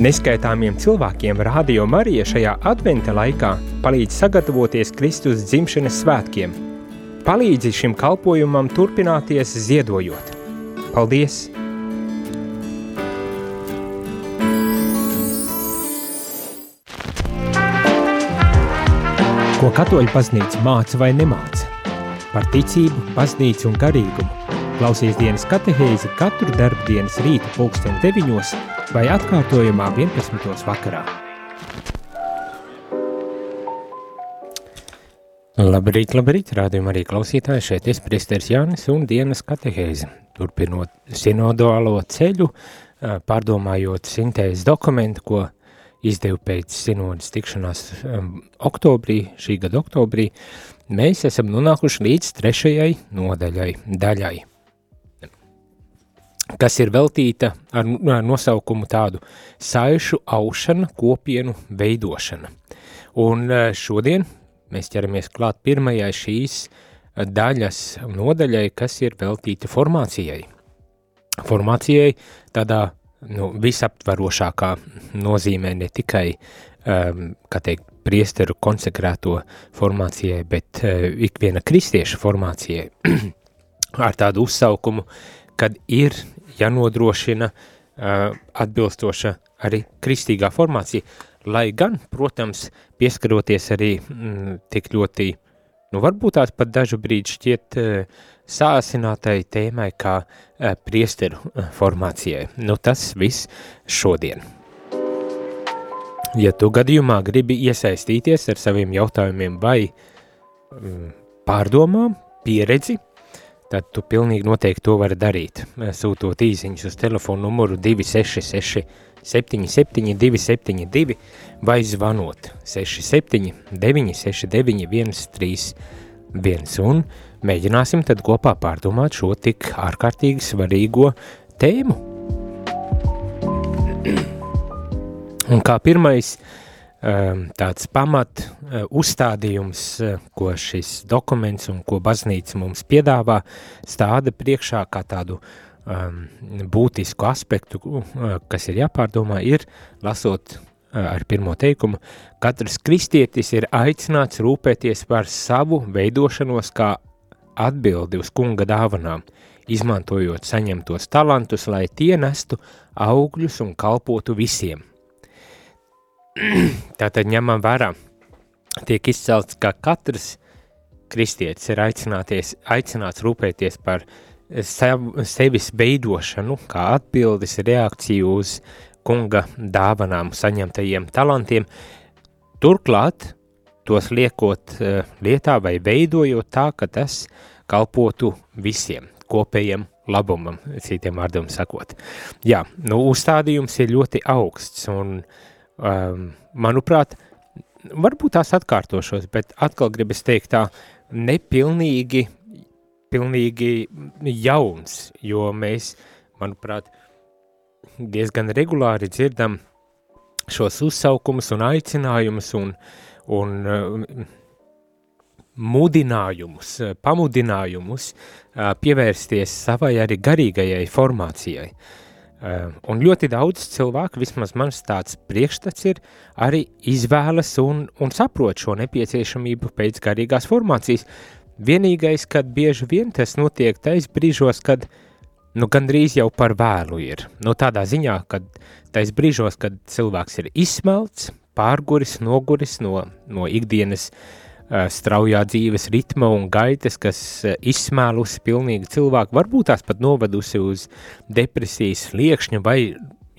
Neskaitāmiem cilvēkiem Radio Marija šajā adventa laikā palīdz sagatavoties Kristus dzimšanas svētkiem. Palīdzi šim kalpojumam turpināties ziedojot. Paldies! Ko katoļu baznīca māca vai nemāca? Par ticību, baznīcu un garīgumu. Klausies dienas katehēzi katru darbdienas rīta pulksten 9 vai atkārtojumā 11. vakarā. Labrīt, labrīt, rādījumā arī klausītāji, šeit es priesteris Jānis un dienas katehēzi. Turpinot sinodālo ceļu, pārdomājot sintēzes dokumentu, ko izdevu pēc sinodas tikšanās oktobrī, šī gada oktobrī, mēs esam nonākuši līdz trešajai nodaļai, daļai, kas ir veltīta ar, nosaukumu tādu saišu aušana, kopienu veidošana. Un uh, šodien mēs ķeramies klāt pirmajai šīs daļas nodaļai, kas ir veltīta formācijai. Formācijai tādā nu, visaptvarošākā nozīmē ne tikai, um, kā teikt, priesteru konsekrēto formācijai, bet uh, ikviena kristieša formācijai ar tādu uzsaukumu, kad ir jānodrošina uh, atbilstoša arī kristīgā formācija, lai gan, protams, pieskaroties arī mm, tik ļoti, nu varbūt tās pat dažu brīdi šķiet uh, sāsinātai tēmai kā uh, priesteru uh, formācijai. Nu tas viss šodien. Ja tu gadījumā gribi iesaistīties ar saviem jautājumiem vai um, pārdomām, pieredzi, tad tu pilnīgi noteikti to vari darīt, sūtot īziņus uz telefonu numuru 266 77 272 vai zvanot 67 969 131 un Mēģināsim tad kopā pārdomāt šo tik ārkārtīgi svarīgo tēmu. Un kā pirmais um, tāds pamat uzstādījums, uh, ko šis dokuments un ko baznīca mums piedāvā, stāda priekšā kā tādu um, būtisku aspektu, uh, kas ir jāpārdomā, ir lasot ar pirmo teikumu, katrs kristietis ir aicināts rūpēties par savu veidošanos kā atbildi uz kunga dāvanām, izmantojot saņemtos talantus, lai tie nestu augļus un kalpotu visiem. Tātad ņemam vērā, tiek izcelts, ka katrs kristietis ir aicināts rūpēties par sev, sevis veidošanu, kā atbildes reakciju uz kunga dāvanām saņemtajiem talantiem, turklāt tos liekot uh, lietā vai veidojot tā, ka tas kalpotu visiem kopējiem labumam, citiem vārdiem sakot. Jā, nu, uzstādījums ir ļoti augsts un, um, manuprāt, varbūt tās atkārtošos, bet atkal gribas teikt tā, nepilnīgi, pilnīgi jauns, jo mēs, manuprāt, diezgan regulāri dzirdam šos uzsaukumus un aicinājumus un, un uh, mudinājumus, eh, pamudinājumus eh, pievērsties savai arī garīgajai formācijai. Eh, un ļoti daudz cilvēku, vismaz mans tāds priekšstats ir, arī izvēlas un, un saprot šo nepieciešamību pēc garīgās formācijas. Vienīgais, kad bieži vien tas notiek tais brīžos, kad nu, gandrīz jau par vēlu ir. Nu, tādā ziņā, kad tais brīžos, kad cilvēks ir izsmelts, pārguris, noguris no, no ikdienas uh, Eh, straujā dzīves ritma un gaitas, kas eh, izsmēlusi pilnīgi cilvēku, varbūt tās pat novedusi uz depresijas liekšņa vai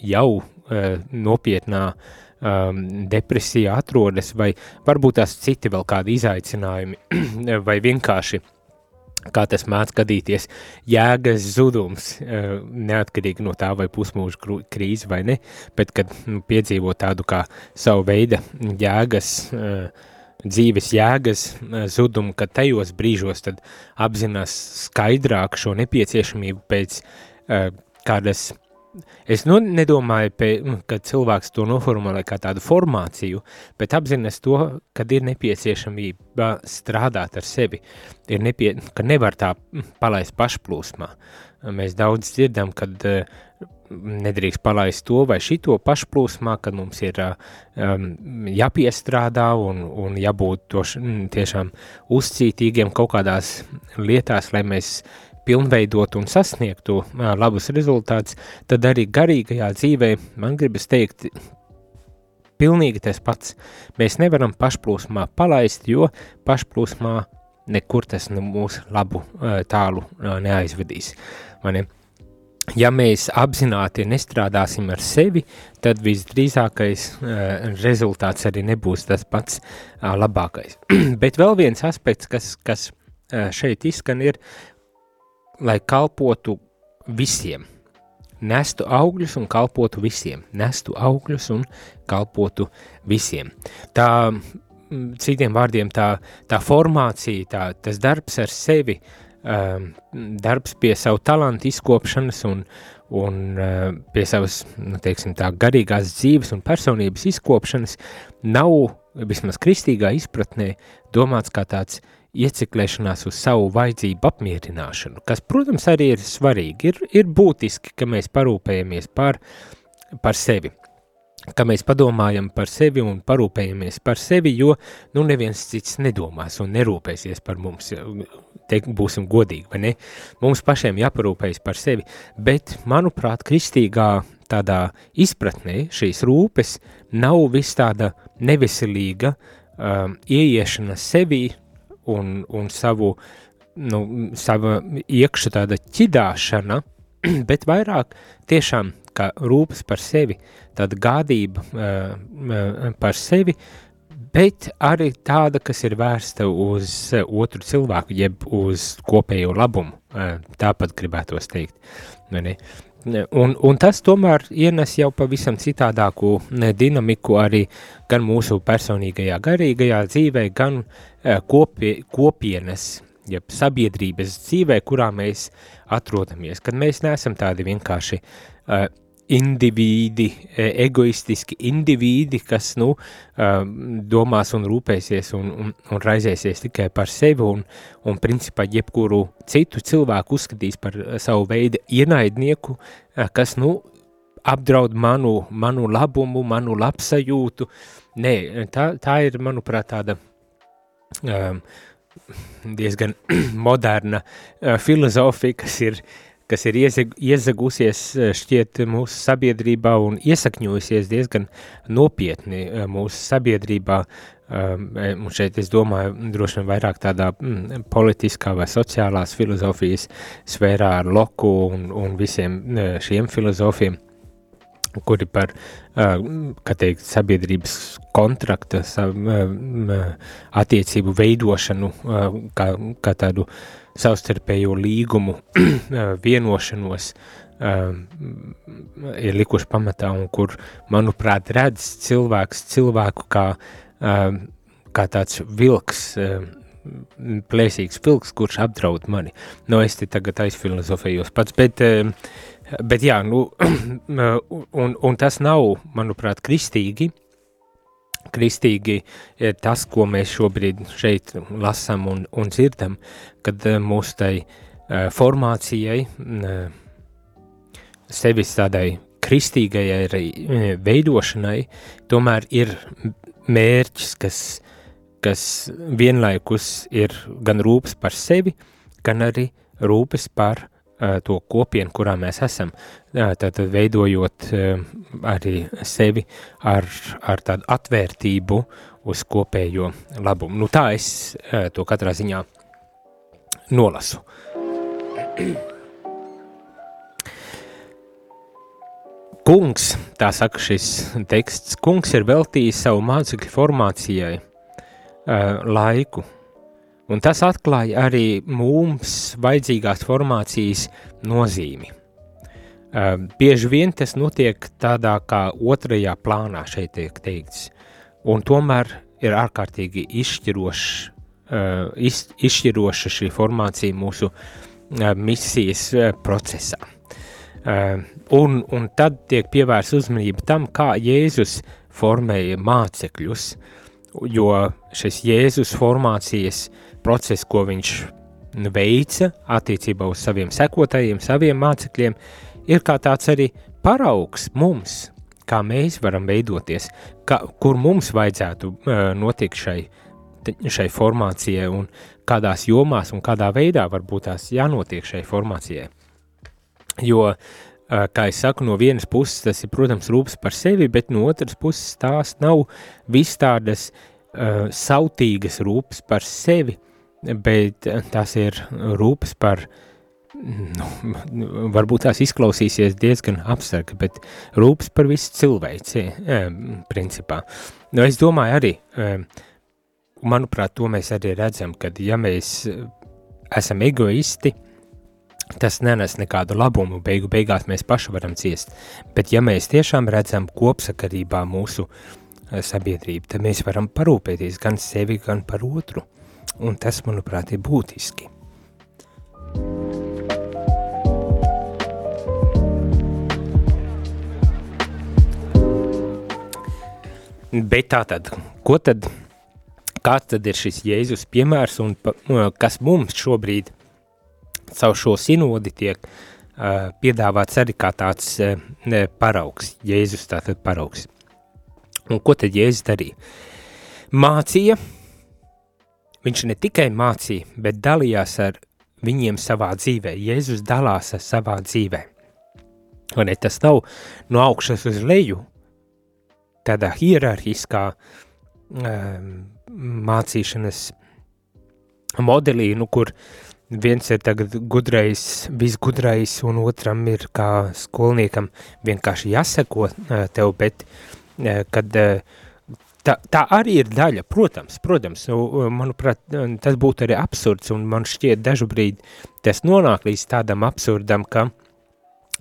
jau uh, nopietnā um, depresijā atrodas, vai varbūt tās citi vēl kādi izaicinājumi, vai vienkārši kā tas mēdz gadīties, jēgas zudums, neatkarīgi no tā, vai pusmūža krīze vai ne, bet kad nu, piedzīvo tādu kā savu veidu jēgas uh, dzīves jēgas eh, zudumu, ka tajos brīžos tad apzinās skaidrāk šo nepieciešamību pēc uh, kādas, es nu, nedomāju, pie, nu, ka cilvēks to noformulē kā tādu formāciju, bet apzinās to, kad ir nepieciešamība strādāt ar sevi, ir nepie, ka nevar tā palaist pašplūsmā. Mēs daudz dzirdam, kad uh, nedrīkst palaist to vai šito pašplūsmā, kad mums ir um, jāpiestrādā un, un jābūt toš, tiešām uzcītīgiem kaut kādās lietās, lai mēs pilnveidot un sasniegtu uh, labus rezultātus, tad arī garīgajā dzīvē man gribas teikt, pilnīgi tas pats. Mēs nevaram pašplūsmā palaist, jo pašplūsmā nekur tas nu, mūsu labu uh, tālu uh, neaizvedīs. Mani? Ja mēs apzināti nestrādāsim ar sevi, tad visdrīzākais uh, rezultāts arī nebūs tas pats uh, labākais. Bet vēl viens aspekts, kas, kas uh, šeit izskan, ir, lai kalpotu visiem. Nestu augļus un kalpotu visiem. Nestu augļus un kalpotu visiem. Tā, citiem vārdiem, tā, tā formācija, tā, tas darbs ar sevi, um, darbs pie savu talantu izkopšanas un, un uh, pie savas, nu, teiksim tā, garīgās dzīves un personības izkopšanas nav, vismaz kristīgā izpratnē, domāts kā tāds ieciklēšanās uz savu vajadzību apmierināšanu, kas, protams, arī ir svarīgi. Ir, ir būtiski, ka mēs parūpējamies par, par sevi, ka mēs padomājam par sevi un parūpējamies par sevi, jo nu neviens cits nedomās un nerūpēsies par mums, te būsim godīgi, vai ne? Mums pašiem jāparūpējas par sevi, bet, manuprāt, kristīgā tādā izpratnē šīs rūpes nav vis tāda neveselīga um, ieiešana sevī, un, un savu, nu, sava iekša tāda ķidāšana, bet vairāk tiešām kā rūpes par sevi, tāda gādība uh, par sevi, bet arī tāda, kas ir vērsta uz otru cilvēku, jeb uz kopējo labumu, uh, tāpat gribētos teikt. Ne? Un, un tas tomēr ienes jau pavisam citādāku dinamiku arī gan mūsu personīgajā garīgajā dzīvē, gan kopie, kopienes, jeb sabiedrības dzīvē, kurā mēs atrodamies. Kad mēs neesam tādi vienkārši uh, indivīdi, egoistiski indivīdi, kas, nu, domās un rūpēsies un, un, un raizēsies tikai par sevi un, un principā jebkuru citu cilvēku uzskatīs par savu veidu ienaidnieku, kas, nu, apdraud manu, manu labumu, manu labsajūtu. Nē, tā, tā ir, manuprāt, tāda um, diezgan moderna uh, filozofija, kas ir uh, kas ir iezag, iezagusies eh, šķiet mūsu sabiedrībā un iesakņojusies diezgan nopietni eh, mūsu sabiedrībā, um, un šeit es domāju droši vien vairāk tādā mm, politiskā vai sociālās filozofijas sfērā ar Loku un, un visiem šiem filozofiem, kuri par, kā teikt, sabiedrības kontrakta, attiecību veidošanu, kā, kā tādu uh, savstarpējo līgumu vienošanos uh, ir likuši pamatā un kur, manuprāt, redz cilvēks cilvēku kā, uh, kā tāds vilks, plēsīgs vilks, kurš apdraud mani. Nu, es te tagad aizfilozofējos pats, bet, bet jā, nu, un, un tas nav, manuprāt, kristīgi, kristīgi ir tas, ko mēs šobrīd šeit lasām un, un dzirdam, kad eh, mūsu tai uh, formācijai, uh, sevis tādai kristīgajai veidošanai, tomēr ir mērķis, kas, kas vienlaikus ir gan rūpes par sevi, gan arī rūpes par to kopienu, kurā mēs esam, tātad veidojot arī sevi ar, ar tādu atvērtību uz kopējo labumu. Nu, tā es to katrā ziņā nolasu. Kungs, tā saka šis teksts, kungs ir veltījis savu mācekļu formācijai laiku, Un tas atklāja arī mums vajadzīgās formācijas nozīmi. Uh, bieži vien tas notiek tādā kā otrajā plānā, šeit tiek teikts, un tomēr ir ārkārtīgi izšķirošs, uh, iz, izšķiroša šī formācija mūsu uh, misijas uh, procesā. Uh, un, un tad tiek pievērsta uzmanība tam, kā Jēzus formēja mācekļus, jo šis Jēzus formācijas uh, process, ko viņš veica attiecībā uz saviem sekotājiem, saviem mācekļiem, ir kā tāds arī paraugs mums, kā mēs varam veidoties, kā, kur mums vajadzētu uh, notikt šai, šai formācijai un kādās jomās un kādā veidā varbūt tās jānotiek šai formācijai. Jo, uh, kā es saku, no vienas puses tas ir, protams, rūpes par sevi, bet no otras puses tās nav viss tādas uh, sautīgas rūpes par sevi, bet tās ir rūpes par uh, nu, varbūt tās izklausīsies diezgan abstrakti, bet rūpes par visu cilvēci, principā. Nu, es domāju arī, manuprāt, to mēs arī redzam, kad ja mēs esam egoisti, tas nenes nekādu labumu, beigu beigās mēs paši varam ciest, bet ja mēs tiešām redzam kopsakarībā mūsu sabiedrību, tad mēs varam parūpēties gan sevi, gan par otru, un tas, manuprāt, ir būtiski. Bet tā tad, ko tad, kāds tad ir šis Jēzus piemērs un pa, kas mums šobrīd caur šo sinodi tiek uh, piedāvāts arī kā tāds uh, paraugs, Jēzus tātad paraugs. Un ko tad Jēzus darīja? Mācīja, viņš ne tikai mācīja, bet dalījās ar viņiem savā dzīvē. Jēzus dalās ar savā dzīvē. Un ne, tas nav no augšas uz leju, tādā hierarhiskā um, mācīšanas modelī, nu, kur viens ir tagad gudrais, visgudrais, un otram ir kā skolniekam vienkārši jāseko uh, tev, bet uh, kad uh, tā, tā arī ir daļa, protams, protams, nu, manuprāt, tas būtu arī absurds, un man šķiet dažu brīdi tas nonāk līdz tādam absurdam, ka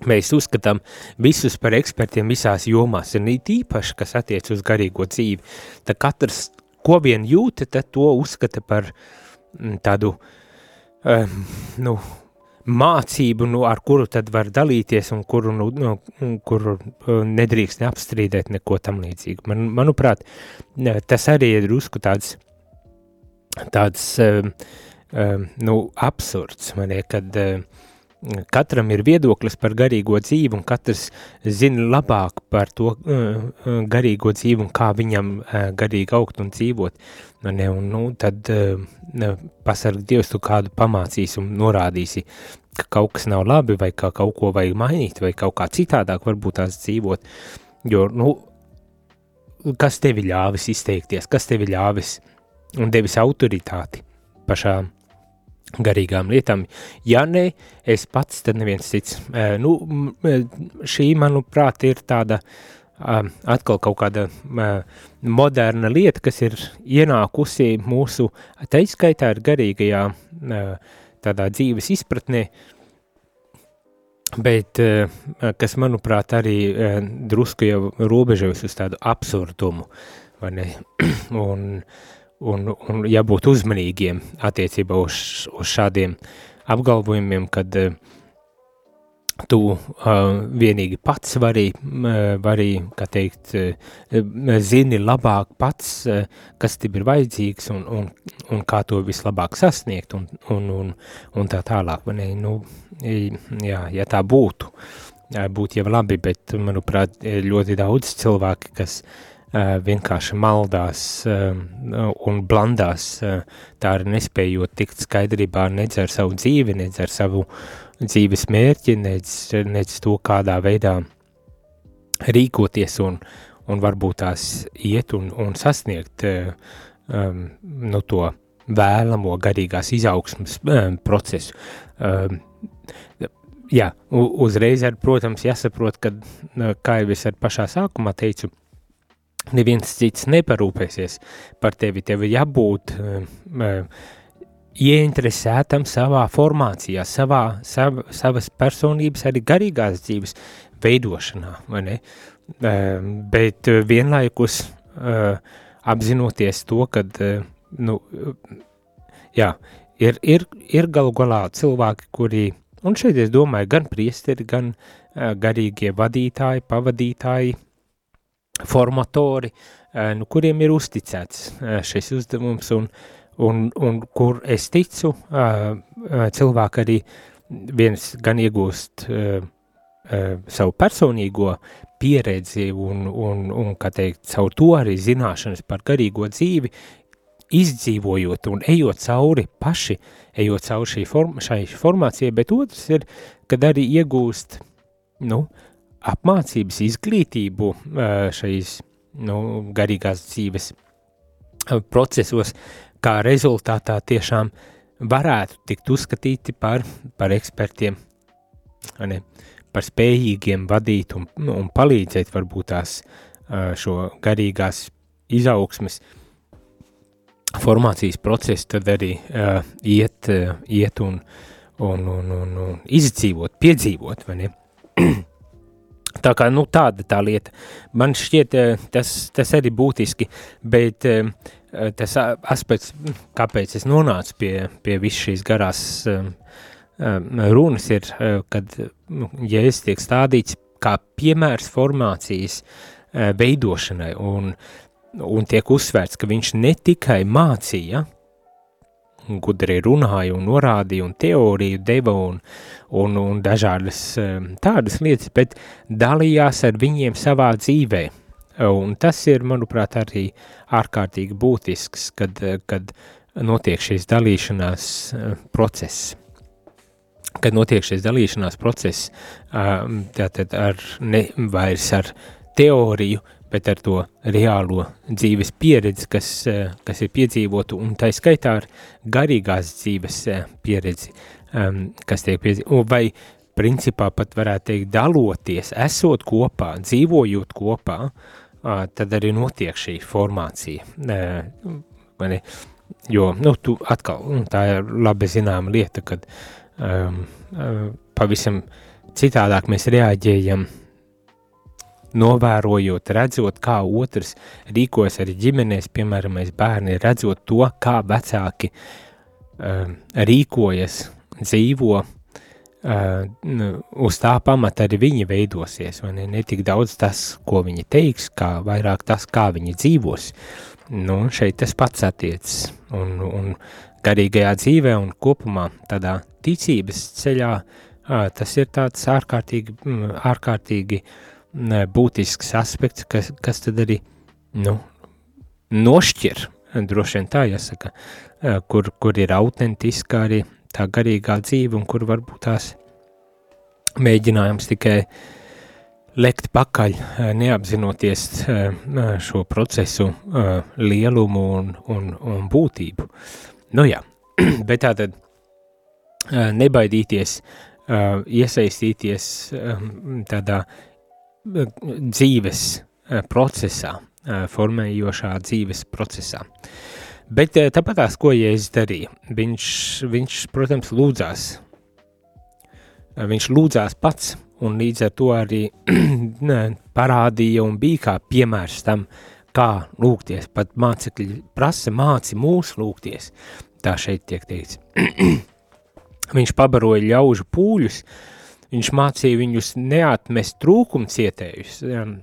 Mēs uzskatām visus par ekspertiem visās jomās, un it īpaši, kas attiec uz garīgo dzīvi. Tad katrs, ko vien jūta, tad to uzskata par tādu, um, nu, mācību, nu, ar kuru tad var dalīties un kuru, nu, nu, kuru uh, nedrīkst neapstrīdēt neko tam līdzīgu. Man, manuprāt, tas arī ir uzsku tāds, tāds um, um, nu, absurds, man ir, kad uh, katram ir viedoklis par garīgo dzīvi, un katrs zina labāk par to uh, garīgo dzīvi un kā viņam uh, garīgi augt un dzīvot. Ne, un, nu, tad pasargi Dievs tu kādu pamācīs un norādīsi, ka kaut kas nav labi, vai ka kaut ko vajag mainīt, vai kaut kā citādāk varbūt tās dzīvot. Jo, nu, kas tevi ļāvis izteikties, kas tevi ļāvis un devis autoritāti pašām garīgām lietām. Ja ne, es pats, tad neviens cits. Nu, šī, manuprāt, ir tāda atkal kaut kāda moderna lieta, kas ir ienākusi mūsu teizskaitā ar garīgajā uh, tādā dzīves izpratnē, bet kas, manuprāt, arī drusku jau robežojas uz tādu absurdumu, vai ne? Un, un, un jābūt uzmanīgiem attiecībā uz, uz šādiem apgalvojumiem, kad uh, tu uh, vienīgi pats vari, uh, vari kā teikt, uh, zini labāk pats, uh, kas tev ir vajadzīgs un, un, un kā to vislabāk sasniegt un, un, un, un tā tālāk. Ne? Nu, jā, ja tā būtu, būtu jau labi, bet, manuprāt, ļoti daudz cilvēki, kas uh, vienkārši maldās eh, un blandās, eh, tā arī nespējot tikt skaidrībā nedz ar savu dzīvi, nedz ar savu dzīves mērķi, nedz, nedz to, kādā veidā rīkoties un, un varbūt tās iet un, un sasniegt um, nu, to vēlamo garīgās izaugsmas um, procesu. Um, jā, uzreiz ar, protams, jāsaprot, ka, kā jau es ar pašā sākumā teicu, neviens cits neparūpēsies par tevi. Tev ir jābūt uh, ieinteresētam savā formācijā, savā, sav, savas personības, arī garīgās dzīves veidošanā, vai ne? Uh, bet uh, vienlaikus uh, apzinoties to, ka, uh, nu, jā, ir, ir, ir galu galā cilvēki, kuri, un šeit es domāju, gan priesteri, gan uh, garīgie vadītāji, pavadītāji, formatori, eh, nu, kuriem ir uzticēts eh, šis uzdevums un, un, un kur es ticu, eh, cilvēki arī viens gan iegūst savu personīgo pieredzi un, un, un, kā teikt, caur to arī zināšanas par garīgo dzīvi, izdzīvojot un ejot cauri paši, ejot cauri šī form, šai formācijai, bet otrs ir, kad arī iegūst, nu, apmācības izglītību šais, nu, garīgās dzīves procesos, kā rezultātā tiešām varētu tikt uzskatīti par, par ekspertiem, ne, par spējīgiem vadīt un, nu, un palīdzēt varbūt tās šo garīgās izaugsmes formācijas procesu, tad arī uh, iet, uh, iet un, un, un, un, un izdzīvot, piedzīvot, vai ne? Tā kā nu, tāda tā lieta. Man šķiet, tas, tas arī būtiski, bet tas aspekts, kāpēc es nonācu pie, pie visas šīs garās runas, ir, kad nu, jēzus tiek stādīts kā piemērs formācijas veidošanai, un, un tiek uzsvērts, ka viņš ne tikai mācīja, gudri runāja un norādīja un teoriju deva un, un, un dažādas tādas lietas, bet dalījās ar viņiem savā dzīvē. Un tas ir, manuprāt, arī ārkārtīgi būtisks, kad, kad notiek šīs dalīšanās process. Kad notiek šīs dalīšanās process, tātad ar ne vairs ar teoriju, bet ar to reālo dzīves pieredzi, kas, eh, kas ir piedzīvota, un tā skaitā ar garīgās dzīves eh, pieredzi, um, kas tiek piedzīvota, vai principā pat varētu teikt daloties, esot kopā, dzīvojot kopā, uh, tad arī notiek šī formācija. Uh, jo, nu, tu atkal, tā ir labi zināma lieta, kad um, uh, pavisam citādāk mēs reaģējam novērojot, redzot, kā otrs rīkojas arī ģimenēs, piemēram, mēs bērni redzot to, kā vecāki uh, rīkojas, dzīvo, uh, uz tā pamata arī viņi veidosies, vai ne, ne tik daudz tas, ko viņi teiks, kā vairāk tas, kā viņi dzīvos. Nu, šeit tas pats attiecas, un, un garīgajā dzīvē un kopumā tādā ticības ceļā, tas ir tāds ārkārtīgi, ārkārtīgi uh, būtisks aspekts, kas, kas tad arī nu, nošķir, droši vien tā jāsaka, kur, kur ir autentiska arī tā garīgā dzīve un kur varbūt tās mēģinājums tikai lekt pakaļ, neapzinoties šo procesu lielumu un, un, un būtību. Nu jā, bet tā tad nebaidīties, iesaistīties tādā dzīves eh, procesā, eh, formējošā dzīves procesā. Bet eh, tāpat tās, ko Jēzus darīja, viņš, viņš, protams, lūdzās. Viņš lūdzās pats, un līdz ar to arī parādīja un bija kā piemērs tam, kā lūgties. Pat mācekļi prasa māci mūs lūgties, tā šeit tiek teikts. viņš pabaroja ļaužu pūļus, uh, Viņš mācīja viņus neatmest trūkumcietējus. Um,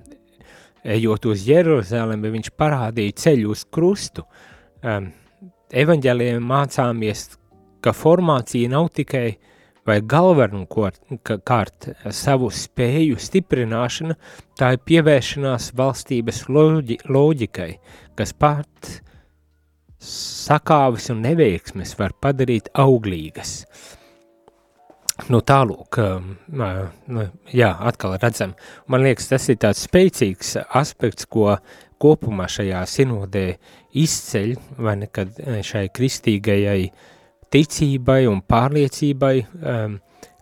ejot uz Jeruzalemi, viņš parādīja ceļu uz krustu. Um, evaņģēliem mācāmies, ka formācija nav tikai vai galvenokārt savu spēju stiprināšana, tā ir pievēršanās valstības loģi, loģikai, kas pat sakāvis un neveiksmes var padarīt auglīgas. Nu, tālūk, nu, jā, atkal redzam. Man liekas, tas ir tāds spēcīgs aspekts, ko kopumā šajā sinodē izceļ, vai nekad šai kristīgajai ticībai un pārliecībai, um,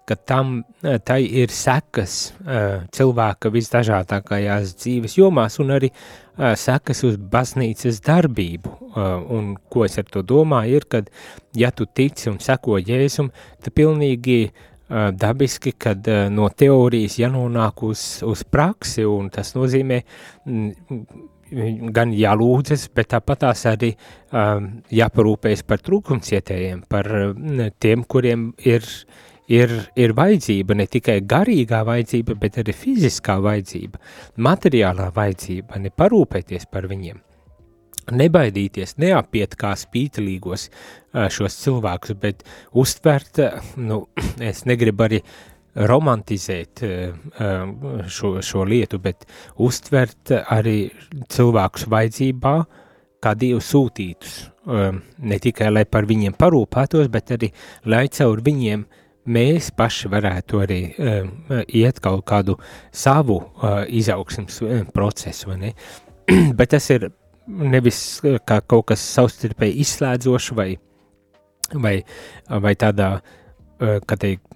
ka tam, tai ir sekas uh, cilvēka visdažādākajās dzīves jomās un arī uh, sekas uz baznīcas darbību. Uh, un ko es ar to domāju, ir, kad ja tu tici un seko Jēzum, tad pilnīgi uh, dabiski, kad uh, no teorijas jānonāk uz, uz praksi, un tas nozīmē mm, gan jālūdzas, bet tāpat tās arī um, jāparūpējas par trūkumcietējiem, par mm, tiem, kuriem ir ir, ir vajadzība, ne tikai garīgā vajadzība, bet arī fiziskā vajadzība, materiālā vajadzība, ne parūpēties par viņiem. Nebaidīties, neapiet kā spītelīgos šos cilvēkus, bet uztvert, nu, es negribu arī romantizēt šo, šo lietu, bet uztvert arī cilvēkus vajadzībā kā dievu sūtītus. Ne tikai, lai par viņiem parūpētos, bet arī, lai caur viņiem mēs paši varētu arī iet kaut kādu savu izaugsmas procesu, vai ne? bet tas ir nevis kā kaut kas savstarpēji izslēdzošs vai, vai, vai tādā, kā teikt,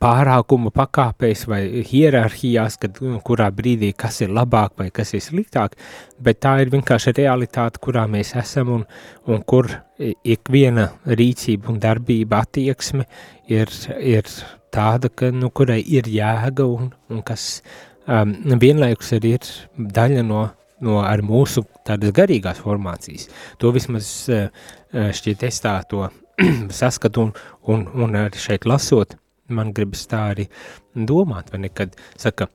pārākuma pakāpēs vai hierarhijās, kad, nu, kurā brīdī kas ir labāk vai kas ir sliktāk, bet tā ir vienkārši realitāte, kurā mēs esam un, un kur ikviena rīcība un darbība attieksme ir, ir tāda, ka, nu, kurai ir jēga un, un kas um, vienlaikus arī ir daļa no, no ar mūsu tādas garīgās formācijas. To vismaz uh, šķiet es tā to saskatu un, un, un arī šeit lasot, man gribas tā arī domāt, vai ne, kad saka,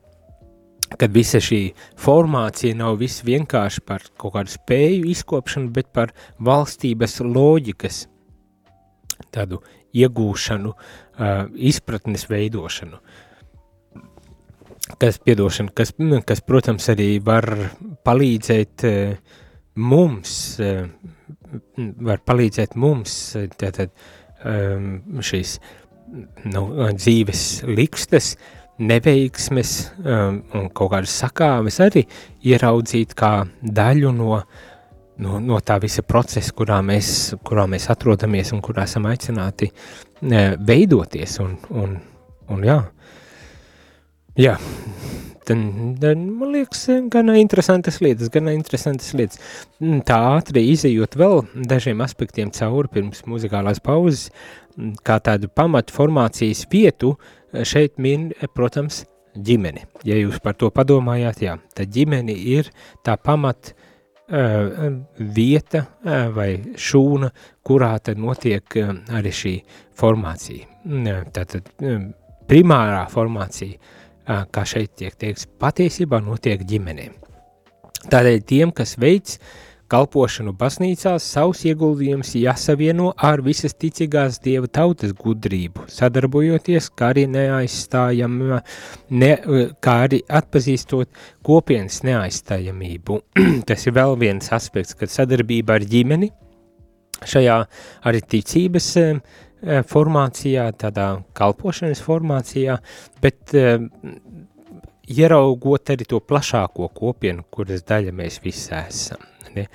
kad visa šī formācija nav viss vienkārši par kaut kādu spēju izkopšanu, bet par valstības loģikas tādu iegūšanu, uh, izpratnes veidošanu. Kas, piedošana, kas, kas, protams, arī var palīdzēt uh, mums, uh, var palīdzēt mums, tātad um, šīs uh, nu, dzīves likstas, neveiksmes um, un kaut kādas sakāves arī ieraudzīt kā daļu no, no, no tā visa procesa, kurā mēs, kurā mēs atrodamies un kurā esam aicināti uh, veidoties. Un, un, un jā, jā tad, tad, man liekas, gana interesantas lietas, gana interesantas lietas. Mm, tā ātri izējot vēl dažiem aspektiem cauri pirms muzikālās pauzes, kā tādu pamatu formācijas vietu eh, šeit min, eh, protams, ģimeni. Ja jūs par to padomājāt, jā, tad ģimeni ir tā pamat uh, vieta uh, vai šūna, kurā tad notiek uh, arī šī formācija. Tātad primārā formācija, kā šeit tiek teiks, patiesībā notiek ģimenēm. Tādēļ tiem, kas veids kalpošanu baznīcās savus ieguldījumus jāsavieno ar visas ticīgās dieva tautas gudrību, sadarbojoties, kā arī neaizstājam, ne, kā arī atpazīstot kopienas neaizstājamību. Tas ir vēl viens aspekts, kad sadarbība ar ģimeni šajā arī ticības formācijā, tādā kalpošanas formācijā, bet eh, ieraugot arī to plašāko kopienu, kuras daļa mēs visi esam ne?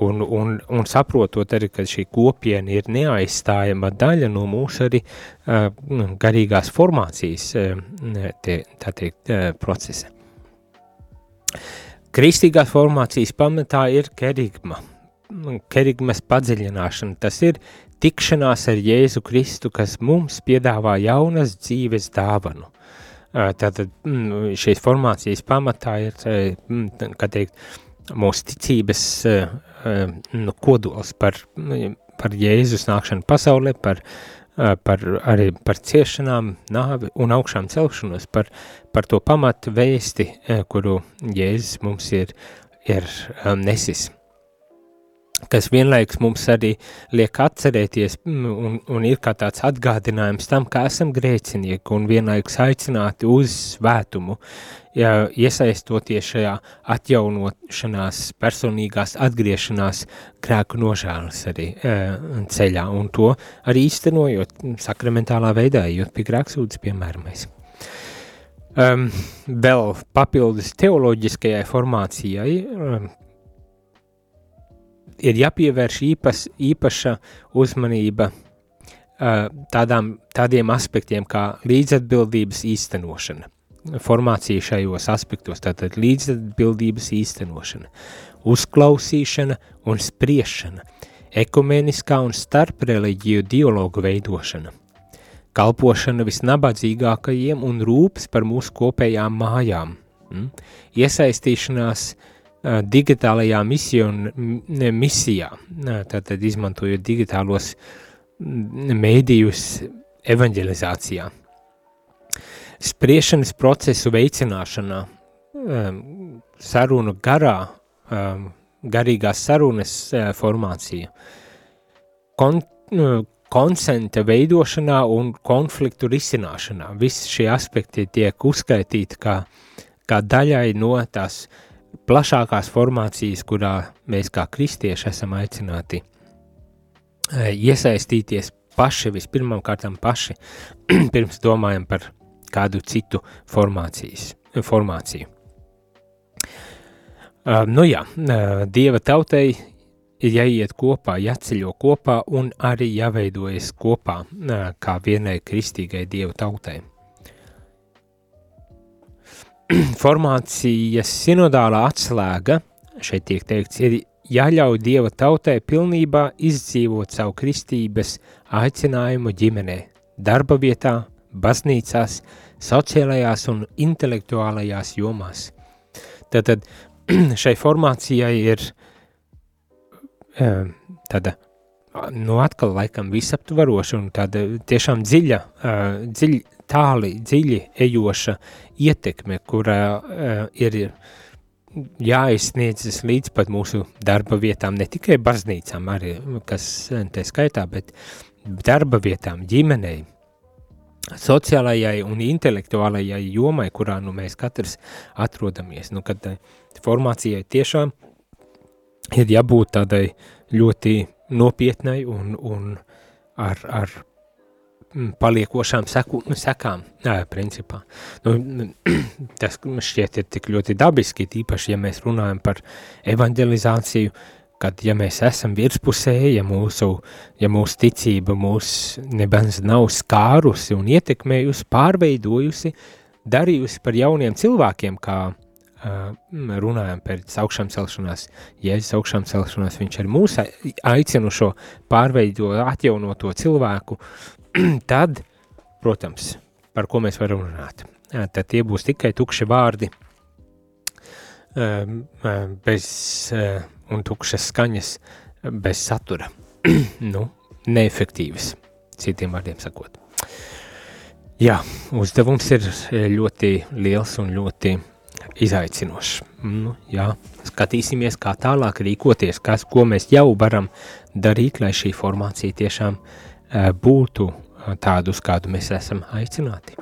Un, un, un saprotot arī, ka šī kopiena ir neaizstājama daļa no mūsu arī uh, garīgās formācijas uh, te, teikt, uh, procesa. Kristīgās formācijas pamatā ir kerigma, kerigmas padziļināšana. Tas ir tikšanās ar Jēzu Kristu, kas mums piedāvā jaunas dzīves dāvanu. Tātad šīs formācijas pamatā ir, kā teikt, mūsu ticības nu, kodols par, par Jēzus nākšanu pasaulē, par, par arī par ciešanām, nāvi un augšām celšanos, par, par to pamatu vēsti, kuru Jēzus mums ir, ir nesis kas vienlaikus mums arī liek atcerēties mm, un, un ir kā tāds atgādinājums tam, ka esam grēcinieki un vienlaikus aicināti uz svētumu, ja, iesaistoties šajā atjaunošanās, personīgās atgriešanās grēku nožēlas arī e, ceļā un to arī īstenojot sakramentālā veidā, jo pie grēksūdas piemēramais. Um, vēl papildus teoloģiskajai formācijai, um, ir jāpievērš īpas, īpaša uzmanība tādām, tādiem aspektiem kā līdzatbildības īstenošana. Formācija šajos aspektos, tātad līdzatbildības īstenošana, uzklausīšana un spriešana, ekumeniskā un starpreliģiju dialogu veidošana, kalpošana visnabadzīgākajiem un rūpes par mūsu kopējām mājām, mm? iesaistīšanās uh, digitālajā mision, misijā, tātad izmantojot digitālos mēdījus evanģelizācijā. Spriešanas procesu veicināšanā, sarunu garā, garīgās sarunas formācija, Kon, konsenta veidošanā un konfliktu risināšanā. Visi šie aspekti tiek uzskaitīti kā, kā daļai no tās plašākās formācijas, kurā mēs kā kristieši esam aicināti e, iesaistīties paši, vispirmām kārtām paši, pirms domājam par kādu citu formāciju. Uh, nu jā, uh, Dieva tautai ir jāiet kopā, jāceļo kopā un arī jāveidojas kopā kā vienai kristīgai Dieva tautai. Formācijas sinodālā atslēga, šeit tiek teikts, ir jāļauj Dieva tautai pilnībā izdzīvot savu kristības aicinājumu ģimenē, darba vietā, baznīcās, sociālajās un intelektuālajās jomās. Tātad šai formācijai ir eh, tāda, nu atkal laikam visaptvaroša un tāda tiešām dziļa, eh, dziļi, tāli, dziļi ejoša ietekme, kurā eh, ir jāizsniedzas līdz pat mūsu darba vietām, ne tikai baznīcām arī, kas te skaitā, bet darba vietām, ģimenei, sociālajai un intelektuālajai jomai, kurā nu, mēs katrs atrodamies. Nu, kad formācijai tiešām ir jābūt tādai ļoti nopietnai un, un ar, ar paliekošām seku, sekām, jā, principā. Nu, tas šķiet ir tik ļoti dabiski, tīpaši, ja mēs runājam par evangelizāciju, kad ja mēs esam virspusē, ja mūsu, ja mūsu ticība mūs nebens nav skārusi un ietekmējusi, pārveidojusi, darījusi par jauniem cilvēkiem, kā uh, runājam pēc augšām celšanās, Jēzus augšām celšanās, viņš arī mūs aicinu šo pārveido, atjaunoto cilvēku, tad, protams, par ko mēs varam runāt. Tad tie būs tikai tukši vārdi, bez un tukšas skaņas bez satura. nu, neefektīvas, citiem vārdiem sakot. Jā, uzdevums ir ļoti liels un ļoti izaicinošs. Nu, jā, skatīsimies, kā tālāk rīkoties, kas, ko mēs jau varam darīt, lai šī formācija tiešām būtu tādu, uz kādu mēs esam aicināti.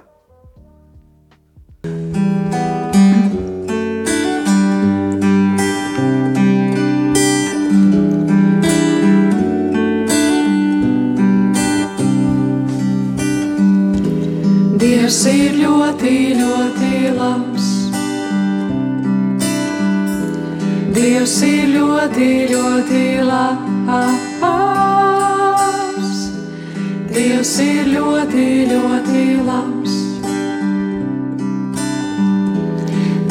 Dievs ir ļoti, ļoti labs. Dievs ir ļoti, ļoti labs. Dievs ir ļoti, ļoti labs.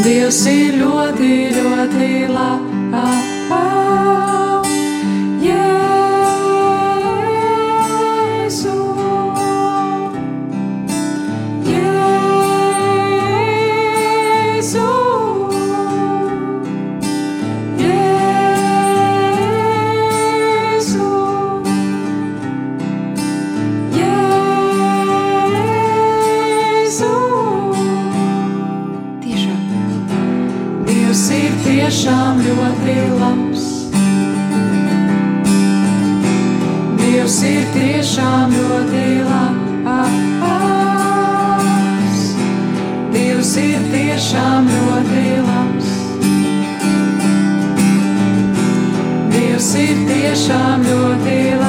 Dievs ir ļoti, ļoti labs. tiešām tiešām ļoti labs. Dievs ir tiešām ļoti labs. Dievs ir tiešām ļoti labs.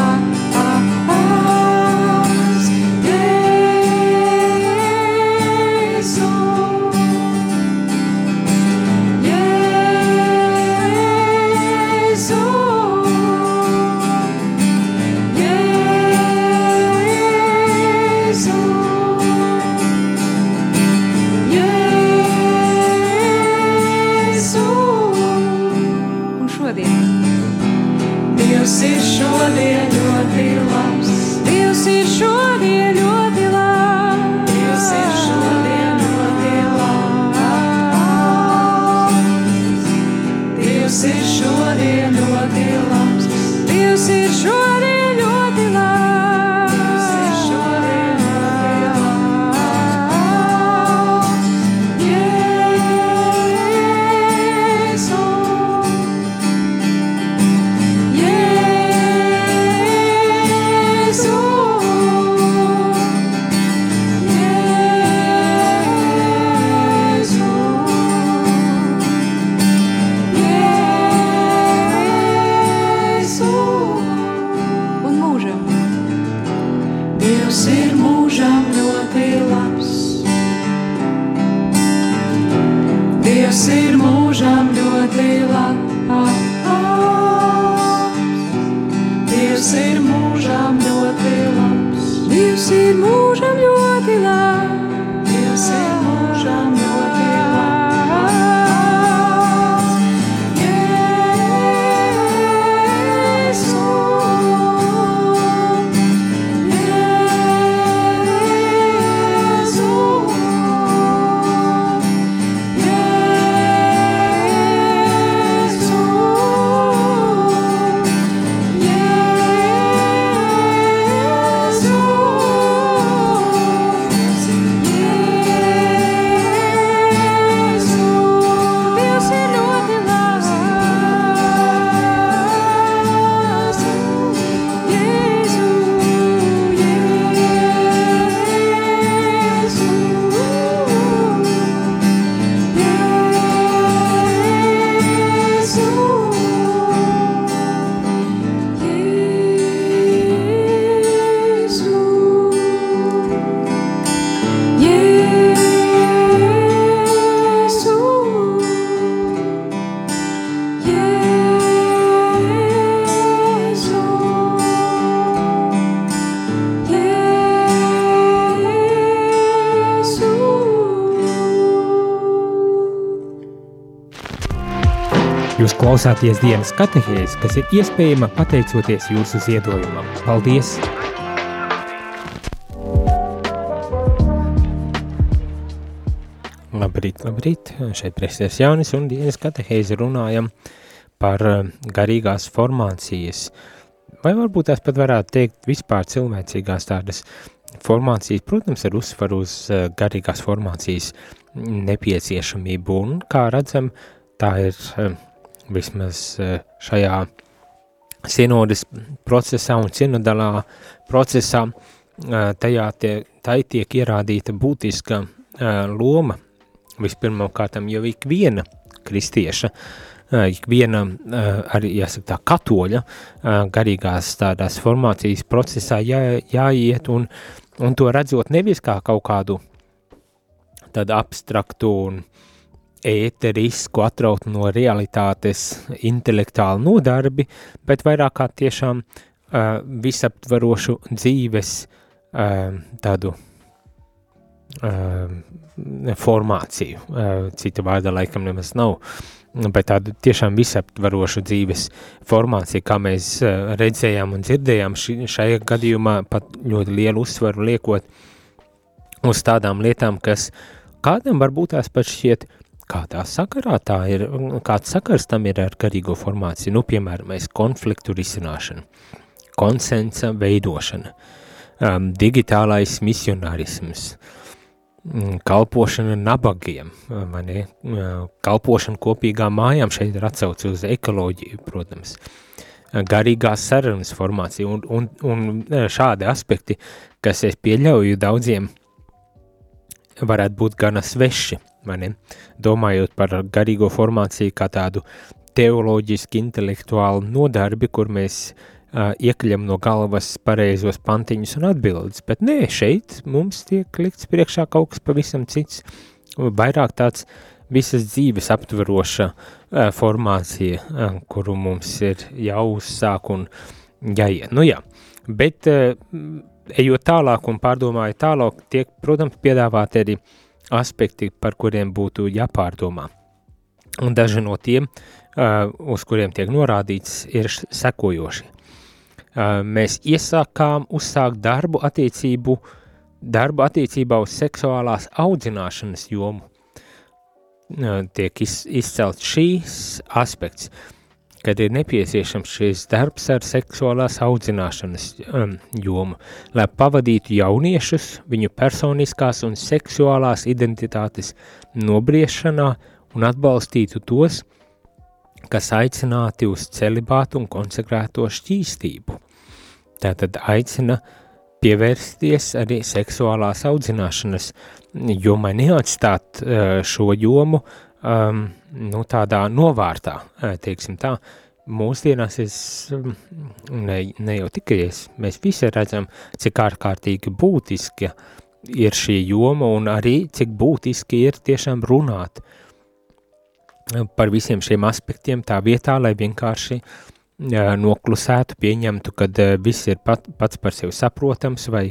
Klausāties dienas katehēs, kas ir iespējama pateicoties jūsu ziedojumam. Paldies! Labrīt, labrīt! Šeit presties Jānis un dienas katehēzi runājam par eh, garīgās formācijas. Vai varbūt tās pat varētu teikt vispār cilvēcīgās tādas formācijas, protams, ar uzsvaru uz eh, garīgās formācijas nepieciešamību un, kā redzam, tā ir eh, vismaz eh, šajā sinodas procesā un sinodalā procesā, eh, tajā tie, tai tiek ierādīta būtiska eh, loma. Vispirmām kārtām jau ikviena kristieša, ikviena arī, jāsaka tā, katoļa garīgās tādās formācijas procesā jā, jāiet un, un to redzot nevis kā kaut kādu tādu abstraktu un ēterisku, atrautu no realitātes intelektuālu nodarbi, bet vairāk kā tiešām uh, visaptvarošu dzīves uh, tādu uh, formāciju. Uh, cita vārda laikam nemaz nav, bet tādu tiešām visaptvarošu dzīves formāciju, kā mēs uh, redzējām un dzirdējām ši, šajā gadījumā pat ļoti lielu uzsvaru liekot uz tādām lietām, kas kādam varbūt tās pat šķiet uh, kādā sakarā tā ir, kāds sakars tam ir ar garīgo formāciju, nu, piemēram, mēs konfliktu risināšanu, konsensa veidošana, um, digitālais misionārisms, um, kalpošana nabagiem, vai ne, uh, kalpošana kopīgām mājām, šeit ir atsauci uz ekoloģiju, protams, garīgās sarunas formācija un, un, un šādi aspekti, kas es pieļauju daudziem varētu būt gana sveši, vai ne? Domājot par garīgo formāciju kā tādu teoloģiski intelektuālu nodarbi, kur mēs uh, iekļam no galvas pareizos pantiņus un atbildes, bet nē, šeit mums tiek likts priekšā kaut kas pavisam cits, vairāk tāds visas dzīves aptveroša uh, formācija, uh, kuru mums ir jāuzsāk un jāiet. Nu jā, bet uh, ejot tālāk un pārdomājot tālāk, tiek, protams, piedāvāti arī aspekti, par kuriem būtu jāpārdomā. Un daži no tiem, uz kuriem tiek norādīts, ir sekojoši. Mēs iesākām uzsākt darbu attiecību, darbu attiecībā uz seksuālās audzināšanas jomu. Tiek iz, izcelts šīs aspekts. Uh, kad ir nepieciešams šis darbs ar seksuālās audzināšanas um, jomu, lai pavadītu jauniešus viņu personiskās un seksuālās identitātes nobriešanā un atbalstītu tos, kas aicināti uz celibātu un konsekrēto šķīstību. Tātad aicina pievērsties arī seksuālās audzināšanas jomai, neatstāt uh, šo jomu um, nu, tādā novārtā, teiksim tā, mūsdienās es, ne, ne jau tikai es, mēs visi redzam, cik ārkārtīgi būtiski ir šī joma un arī cik būtiski ir tiešām runāt par visiem šiem aspektiem tā vietā, lai vienkārši uh, noklusētu, pieņemtu, kad uh, viss ir pat, pats par sevi saprotams vai,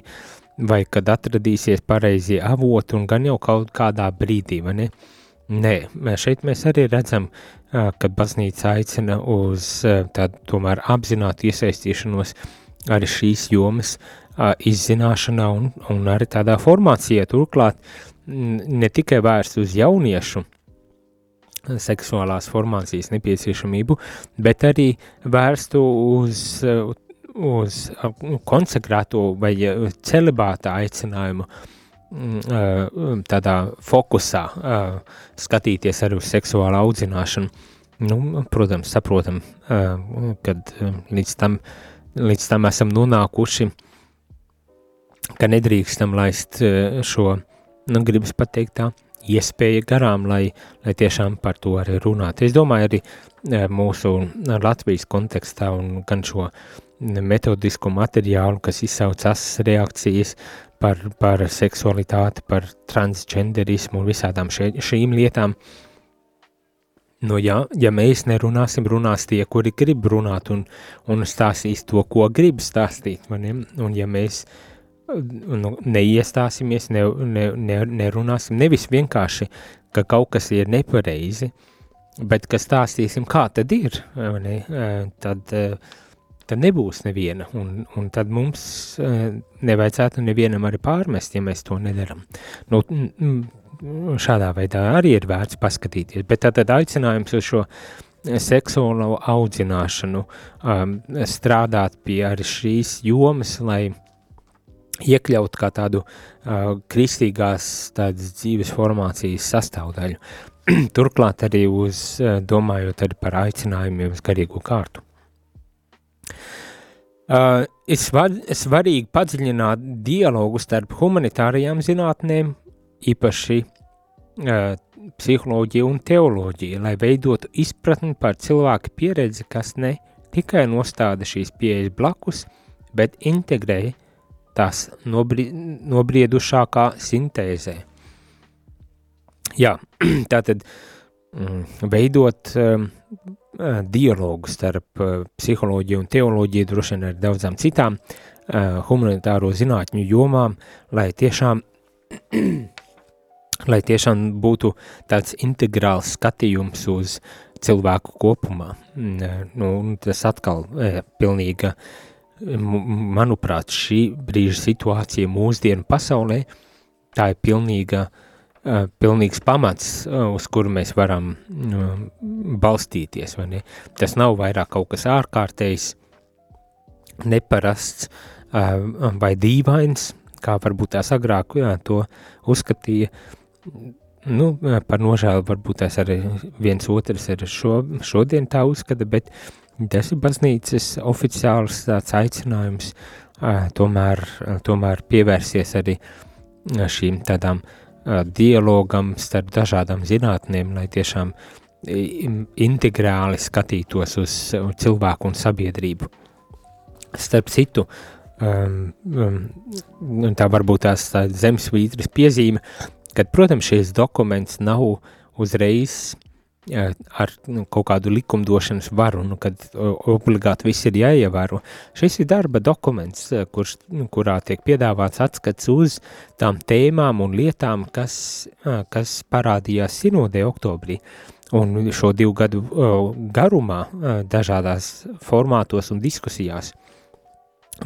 vai kad atradīsies pareizie avoti un gan jau kaut kādā brīdī, vai ne? Nē, šeit mēs arī redzam, uh, ka baznīca aicina uz uh, tādu tomēr apzinātu iesaistīšanos arī šīs jomas uh, izzināšanā un, un arī tādā formācijā. Turklāt ne tikai vērst uz jauniešu, seksuālās formācijas nepieciešamību, bet arī vērstu uz, uz konsekrēto vai celibāta aicinājumu mm, tādā fokusā skatīties arī uz seksuālu audzināšanu. Nu, protams, saprotam, kad līdz tam, līdz tam esam nonākuši, ka nedrīkstam laist šo, nu, gribas pateikt tā, iespēja garām, lai, lai tiešām par to arī runāt. Es domāju, arī mūsu Latvijas kontekstā un gan šo metodisko materiālu, kas izsauc asas reakcijas par, par seksualitāti, par transgenderismu un visādām še, šīm lietām. Nu, ja, ja mēs nerunāsim, runās tie, kuri grib runāt un, un stāstīs to, ko grib stāstīt. Un ja mēs uh, nu, neiestāsimies, ne, ne, ne, nerunāsim, nevis vienkārši, ka kaut kas ir nepareizi, bet ka stāstīsim, kā tad ir, ne? tad, tad nebūs neviena, un, un tad mums nevajadzētu nevienam arī pārmest, ja mēs to nedaram. Nu, šādā veidā arī ir vērts paskatīties, bet tad, tad aicinājums uz šo seksuālo audzināšanu, um, strādāt pie arī šīs jomas, lai iekļaut kā tādu uh, kristīgās tādas dzīves formācijas sastāvdaļu. Turklāt arī uz, uh, domājot arī par aicinājumiem uz garīgo kārtu. Uh, ir svar, svarīgi padziļināt dialogu starp humanitārajām zinātnēm, īpaši uh, psiholoģiju un teoloģiju, lai veidotu izpratni par cilvēku pieredzi, kas ne tikai nostāda šīs pieejas blakus, bet integrē tās nobri, nobriedušākā sintēzē. Jā, tātad mm, veidot um, dialogu starp uh, psiholoģiju un teoloģiju, droši vien ar daudzām citām uh, humanitāro zinātņu jomām, lai tiešām, lai tiešām būtu tāds integrāls skatījums uz cilvēku kopumā. Mm, nu, tas atkal pilnīga manuprāt, šī brīža situācija mūsdienu pasaulē, tā ir pilnīga, uh, pilnīgs pamats, uh, uz kuru mēs varam uh, balstīties. Tas nav vairāk kaut kas ārkārtējs, neparasts uh, vai dīvains, kā varbūt tās agrāk jā, to uzskatīja. Nu, par nožēlu varbūt tās arī viens otrs ir šo, šodien tā uzskata, bet uh, Tas ir baznīcas oficiāls tāds aicinājums tomēr, tomēr pievērsies arī šīm tādām dialogam starp dažādām zinātnēm, lai tiešām integrāli skatītos uz cilvēku un sabiedrību. Starp citu, um, um, tā varbūt tās tā zemesvītras piezīme, kad, protams, šīs dokuments nav uzreiz ar nu, kaut kādu likumdošanas varu, nu, kad obligāti viss ir jāievēro. Šis ir darba dokuments, kurš, nu, kurā tiek piedāvāts atskats uz tām tēmām un lietām, kas, kas parādījās sinodē oktobrī. Un šo divu gadu garumā dažādās formātos un diskusijās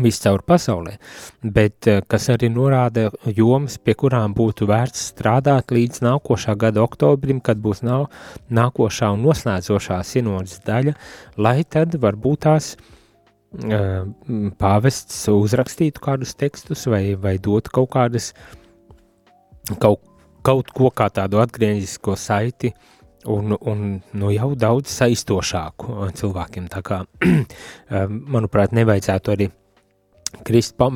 viscaur pasaulē, bet eh, kas arī norāda jomas, pie kurām būtu vērts strādāt līdz nākošā gada oktobrim, kad būs nav, nākošā un noslēdzošā sinodas daļa, lai tad varbūt tās uh, pāvests uzrakstītu kādus tekstus vai, vai dotu kaut kādas, kaut, kaut ko kā tādu atgriezisko saiti, un, un nu, jau daudz saistošāku cilvēkiem. Tā kā, manuprāt, nevajadzētu arī krist pa,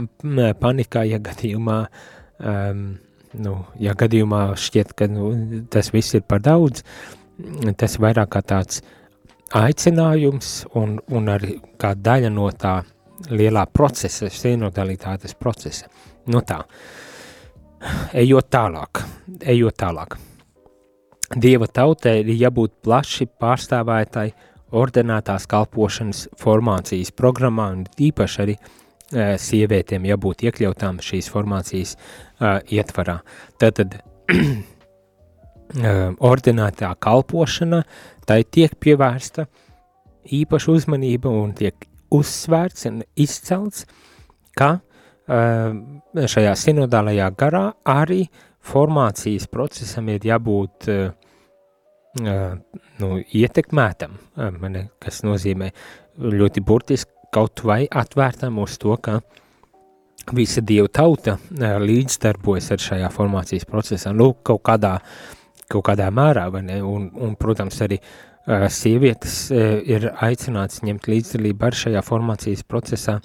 panikā, ja gadījumā, um, nu, ja gadījumā šķiet, ka nu, tas viss ir par daudz, tas vairāk kā tāds aicinājums un, un arī kā daļa no tā lielā procesa, sinodalitātes procesa. Nu tā, ejot tālāk, ejot tālāk. Dieva tautai ir jābūt plaši pārstāvētai ordenētās kalpošanas formācijas programmā un īpaši arī uh, sievietēm jābūt iekļautām šīs formācijas uh, ietvarā. Tātad uh, ordinētā kalpošana, tai tiek pievērsta īpaša uzmanība un tiek uzsvērts un izcelts, ka šajā sinodālajā garā arī formācijas procesam ir jābūt nu, ietekmētam, kas nozīmē ļoti burtiski kaut vai atvērtam uz to, ka visa dieva tauta līdzdarbojas ar šajā formācijas procesā, nu, kaut kādā, kaut kādā mērā, vai ne, un, un protams, arī sievietes ir aicināts ņemt līdzdalību ar šajā formācijas procesā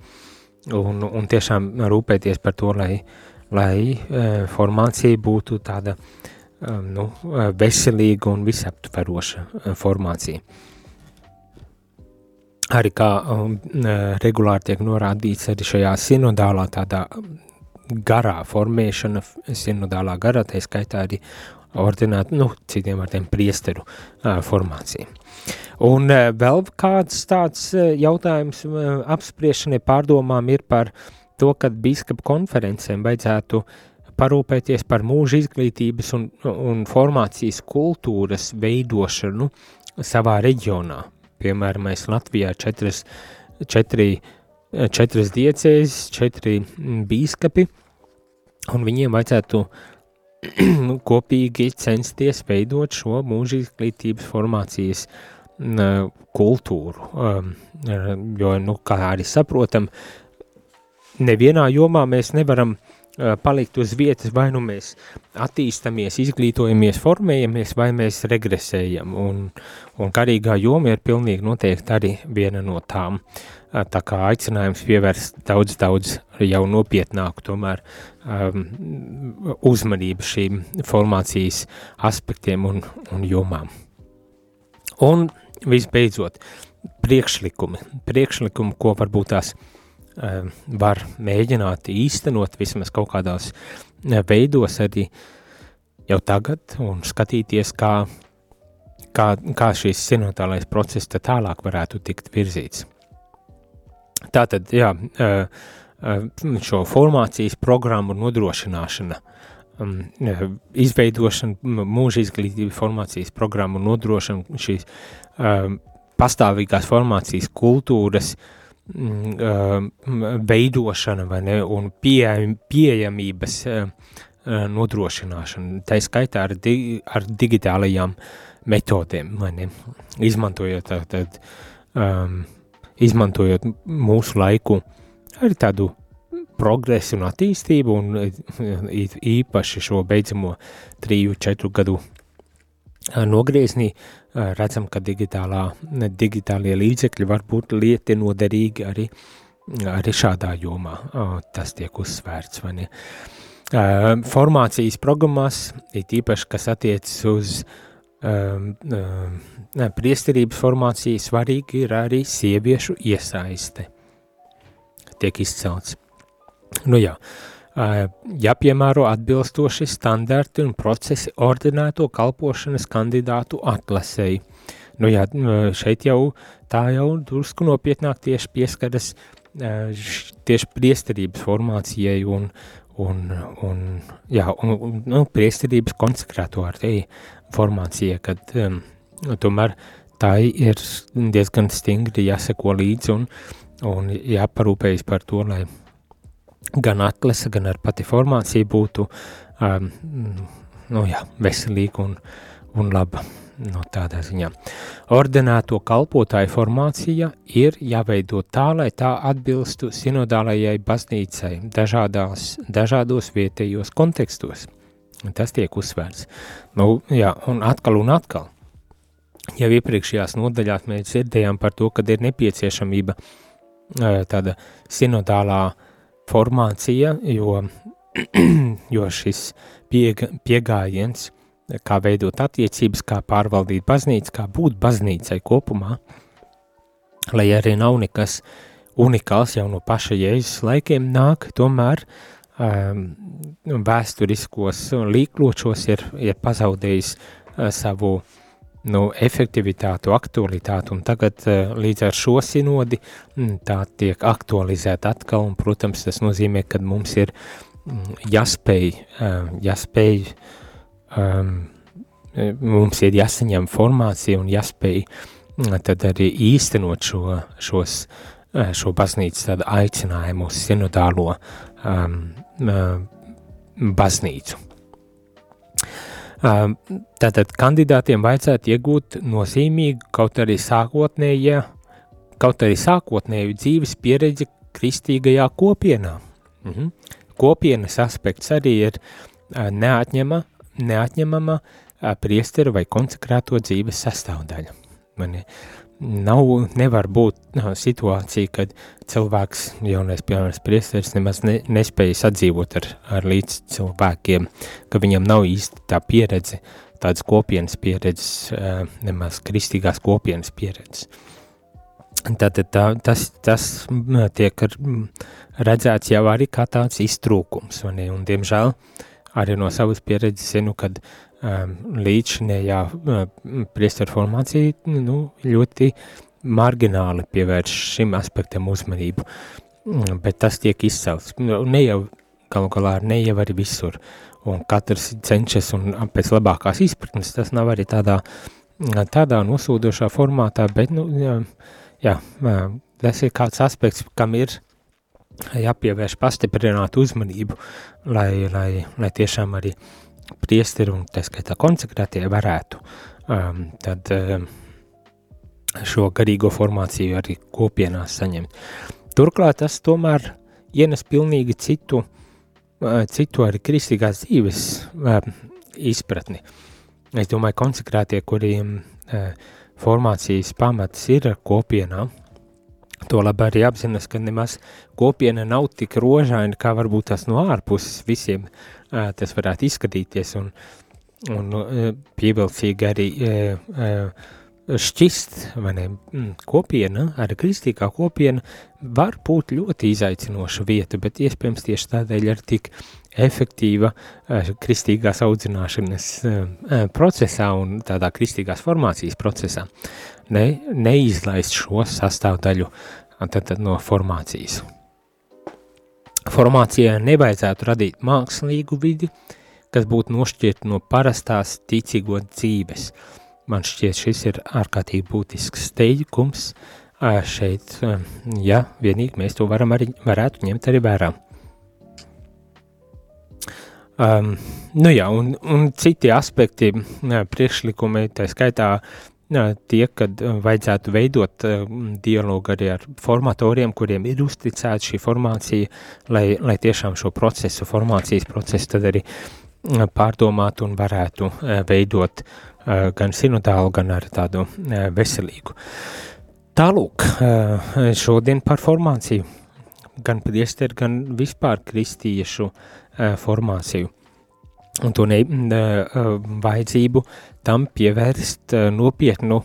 un, un tiešām rūpēties par to, lai, lai formācija būtu tāda nu, veselīga un visaptveroša formācija. Arī kā um, uh, regulāri tiek norādīts arī šajā sinodālā tādā garā formēšana, sinodālā garā, tā skaitā arī ordinēt, nu, citiem vārdiem priesteru uh, formācija. Un uh, vēl kāds tāds uh, jautājums uh, apspriešanai pārdomām ir par to, kad biskapa konferencēm vajadzētu uh, parūpēties par mūža izglītības un, un formācijas kultūras veidošanu savā reģionā. Piemēram, mēs Latvijā četras, četri, četras diecēs, četri bīskapi, un viņiem vajadzētu nu, kopīgi censties veidot šo mūža izglītības formācijas kultūru, um, jo, nu, kā arī saprotam, nevienā jomā mēs nevaram uh, palikt uz vietas, vai nu mēs attīstamies, izglītojamies, formējamies, vai mēs regresējam, un, un karīgā joma ir pilnīgi noteikti arī viena no tām. Tā kā aicinājums pievērst daudz, daudz jau nopietnāku tomēr um, uzmanību šīm formācijas aspektiem un, un jomām. Un visbeidzot, priekšlikumi, priekšlikumi, ko varbūt tās uh, var mēģināt īstenot vismaz kaut kādās veidos arī jau tagad un skatīties, kā, kā, kā šīs sinotālais process tālāk varētu tikt virzīts. Tātad, jā, šo formācijas programmu nodrošināšana, izveidošana, mūža izglītības formācijas programmu nodrošina šīs pastāvīgās formācijas kultūras, uh, veidošana vai ne, un pieejam, pieejamības nodrošināšana, tā skaitā ar, di, ar digitālajām metodēm, vai ne, izmantojot, tad, um, izmantojot mūsu laiku arī tādu progresu un attīstību, un īpaši šo beidzamo triju, četru gadu nogrieznī redzam, ka digitālā, digitālie līdzekļi var būt lieti noderīgi arī, arī šādā jomā. Tas tiek uzsvērts, vai ne? Formācijas programmās, ir īpaši, kas attiecas uz priesterības formāciju, svarīgi ir arī sieviešu iesaiste. Tiek izcelts. Nu jā, uh, jāpiemēro atbilstoši standarti un procesi ordinēto kalpošanas kandidātu atlasēji. Nu jā, šeit jau tā jau drusku nopietnāk tieši pieskaras tieši priesterības formācijai un, un, un, jā, un nu, priesterības konsekrēto arī formācijai, kad um, tomēr tā ir diezgan stingri jāseko līdzi un, un jāparūpējas par to, lai gan atlase, gan ar pati formācija būtu um, nu, jā, veselīga un, un laba. No tādā ziņā. Ordinēto kalpotāju formācija ir jāveido tā, lai tā atbilstu sinodālajai baznīcai dažādās, dažādos vietējos kontekstos. Tas tiek uzsvērts. Nu, jā, un atkal un atkal. Jau iepriekšējās nodaļās mēs dzirdējām par to, ka ir nepieciešamība tāda sinodālā uh, formācija, jo, jo šis piega, piegājiens, kā veidot attiecības, kā pārvaldīt baznīcu, kā būt baznīcai kopumā, lai arī nav nekas unikāls jau no paša Jēzus laikiem nāk, tomēr um, vēsturiskos līkločos ir, ir pazaudējis savu nu, efektivitātu, aktualitātu, un tagad līdz ar šo sinodi mm, tā tiek aktualizēta atkal, un, protams, tas nozīmē, ka mums ir mm, jāspēj, jāspēj um, mums ir jāsaņem formācija un jāspēj mm, tad arī īstenot šo, šos, šo baznīcas tādu aicinājumu uz sinodālo um, baznīcu. Tātad kandidātiem vajadzētu iegūt nozīmīgu, kaut arī sākotnēja, kaut arī sākotnēju dzīves pieredzi kristīgajā kopienā. Mhm. Kopienas aspekts arī ir neatņema, neatņemama priesteru vai konsekrēto dzīves sastāvdaļa. Mani, nav, nevar būt no, situācija, kad cilvēks, jaunais piemēram, priesteris nemaz ne, nespēja sadzīvot ar, ar līdz cilvēkiem, ka viņam nav īsti tā pieredze, tādas kopienas pieredzes, nemaz kristīgās kopienas pieredzes. Tātad tā, tas, tas tiek redzēts jau arī kā tāds iztrūkums, un diemžēl arī no savas pieredzes zinu, kad līdzinējā uh, priesteru formācija nu, ļoti margināli pievērš šim aspektam uzmanību, mm, bet tas tiek izcelts. Nu, ne jau, galu galā, ne jau arī visur, un katrs cenšas un pēc labākās izpratnes, tas nav arī tādā, tādā nosūdošā formātā, bet, nu, jā, jā, tas ir kāds aspekts, kam ir jāpievērš pastiprināt uzmanību, lai, lai, lai tiešām arī priesteri un tā skaitā konsekrētie varētu um, tad um, šo garīgo formāciju arī kopienās saņemt. Turklāt tas tomēr ienes pilnīgi citu, uh, citu arī kristīgās dzīves uh, izpratni. Es domāju, konsekrētie, kuriem uh, formācijas pamats ir kopienā, to labi arī apzinas, ka nemaz kopiena nav tik rožaina, kā varbūt tas no ārpuses visiem uh, tas varētu izskatīties un, un uh, pievilcīgi arī šķist, vai ne, mm, kopiena, arī kristīgā kopiena var būt ļoti izaicinoša vieta, bet iespējams tieši tādēļ ir tik efektīva kristīgās audzināšanas procesā un tādā kristīgās formācijas procesā ne, neizlaist šo sastāvdaļu tad, tad no formācijas. Formācijai nevajadzētu radīt mākslīgu vidi, kas būtu nošķirt no parastās ticīgo dzīves. Man šķiet, šis ir ārkārtīgi būtisks steigums šeit, ja vienīgi mēs to varam arī, varētu ņemt arī vērā. Um, nu jā, un, un citi aspekti, priekšlikumi, tā skaitā tie, kad vajadzētu veidot dialogu arī ar formatoriem, kuriem ir uzticēta šī formācija, lai, lai tiešām šo procesu, formācijas procesu tad arī pārdomāt un varētu veidot gan sinodālu, gan arī tādu veselīgu. Tālūk, šodien par formāciju, gan priesteri, gan vispār kristiešu formāciju un to ne, vajadzību tam pievērst nopietnu,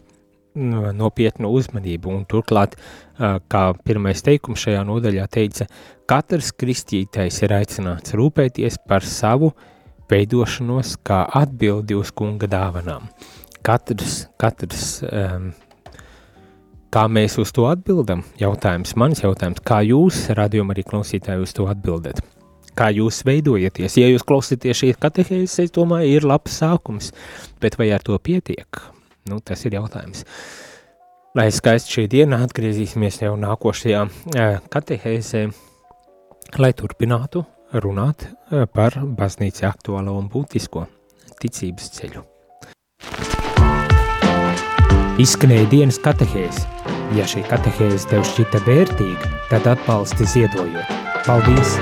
nopietnu uzmanību. Un turklāt, kā pirmais teikums šajā nodaļā teica, katrs kristītais ir aicināts rūpēties par savu veidošanos kā atbildi uz kunga dāvanām. Katrs, katrs um, kā mēs uz to atbildam, jautājums, mans jautājums, kā jūs, radījuma arī klausītāji, uz to atbildat? Kā jūs veidojaties. Ja jūs klausāties šīs katehēzes, es domāju, ir labs sākums, bet vai ar to pietiek? Nu, tas ir jautājums. Lai skaisti šī diena atgriezīsimies jau nākošajā katehēzē, lai turpinātu runāt par baznīca aktuālo un būtisko ticības ceļu. Izskanēja dienas katehēze. Ja šī katehēze tev šķita vērtīga, tad atbalsti ziedojot. Paldies!